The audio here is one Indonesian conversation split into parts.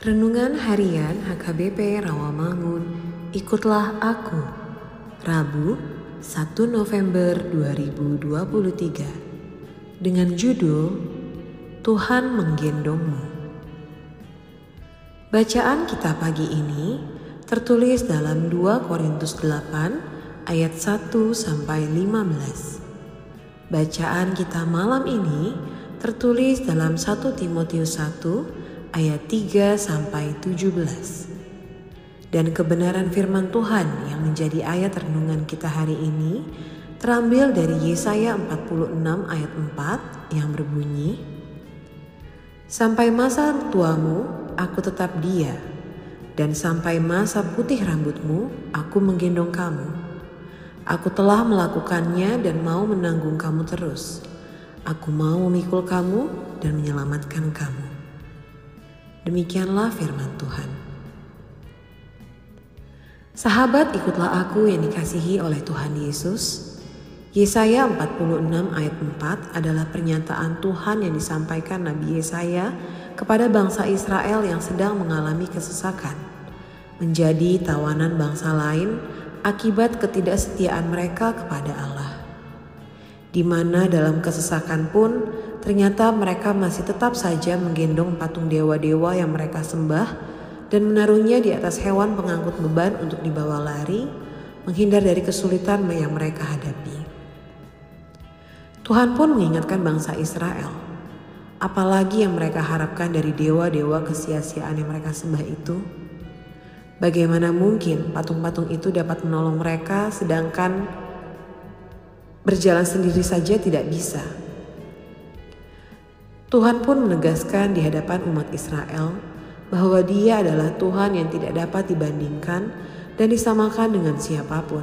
Renungan Harian HKBP Rawamangun, ikutlah aku. Rabu, 1 November 2023. Dengan judul Tuhan menggendongmu. Bacaan kita pagi ini tertulis dalam 2 Korintus 8 ayat 1 sampai 15. Bacaan kita malam ini tertulis dalam 1 Timotius 1 ayat 3 sampai 17. Dan kebenaran firman Tuhan yang menjadi ayat renungan kita hari ini terambil dari Yesaya 46 ayat 4 yang berbunyi Sampai masa tuamu aku tetap dia dan sampai masa putih rambutmu aku menggendong kamu. Aku telah melakukannya dan mau menanggung kamu terus. Aku mau memikul kamu dan menyelamatkan kamu. Demikianlah firman Tuhan. Sahabat ikutlah aku yang dikasihi oleh Tuhan Yesus. Yesaya 46 ayat 4 adalah pernyataan Tuhan yang disampaikan Nabi Yesaya kepada bangsa Israel yang sedang mengalami kesesakan, menjadi tawanan bangsa lain akibat ketidaksetiaan mereka kepada Allah. Di mana dalam kesesakan pun ternyata mereka masih tetap saja menggendong patung dewa-dewa yang mereka sembah dan menaruhnya di atas hewan pengangkut beban untuk dibawa lari, menghindar dari kesulitan yang mereka hadapi. Tuhan pun mengingatkan bangsa Israel, apalagi yang mereka harapkan dari dewa-dewa kesia-siaan yang mereka sembah itu. Bagaimana mungkin patung-patung itu dapat menolong mereka sedangkan berjalan sendiri saja tidak bisa? Tuhan pun menegaskan di hadapan umat Israel bahwa Dia adalah Tuhan yang tidak dapat dibandingkan dan disamakan dengan siapa pun.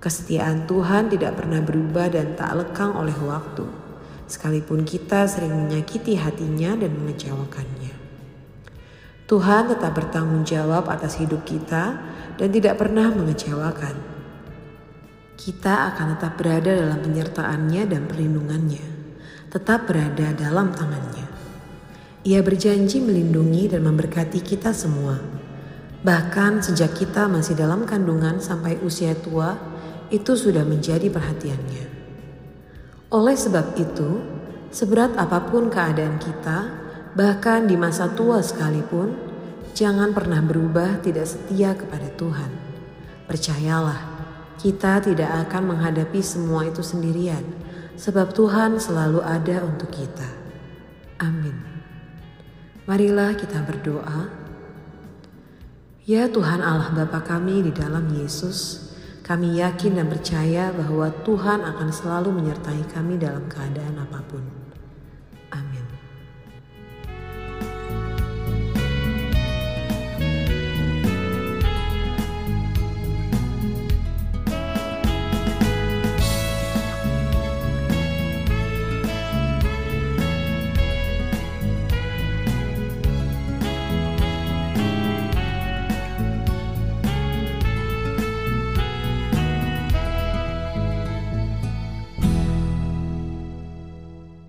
Kesetiaan Tuhan tidak pernah berubah dan tak lekang oleh waktu, sekalipun kita sering menyakiti hatinya dan mengecewakannya. Tuhan tetap bertanggung jawab atas hidup kita dan tidak pernah mengecewakan. Kita akan tetap berada dalam penyertaannya dan perlindungannya tetap berada dalam tangannya. Ia berjanji melindungi dan memberkati kita semua. Bahkan sejak kita masih dalam kandungan sampai usia tua, itu sudah menjadi perhatiannya. Oleh sebab itu, seberat apa pun keadaan kita, bahkan di masa tua sekalipun, jangan pernah berubah tidak setia kepada Tuhan. Percayalah, kita tidak akan menghadapi semua itu sendirian sebab Tuhan selalu ada untuk kita. Amin. Marilah kita berdoa. Ya Tuhan Allah Bapa kami di dalam Yesus, kami yakin dan percaya bahwa Tuhan akan selalu menyertai kami dalam keadaan apa pun.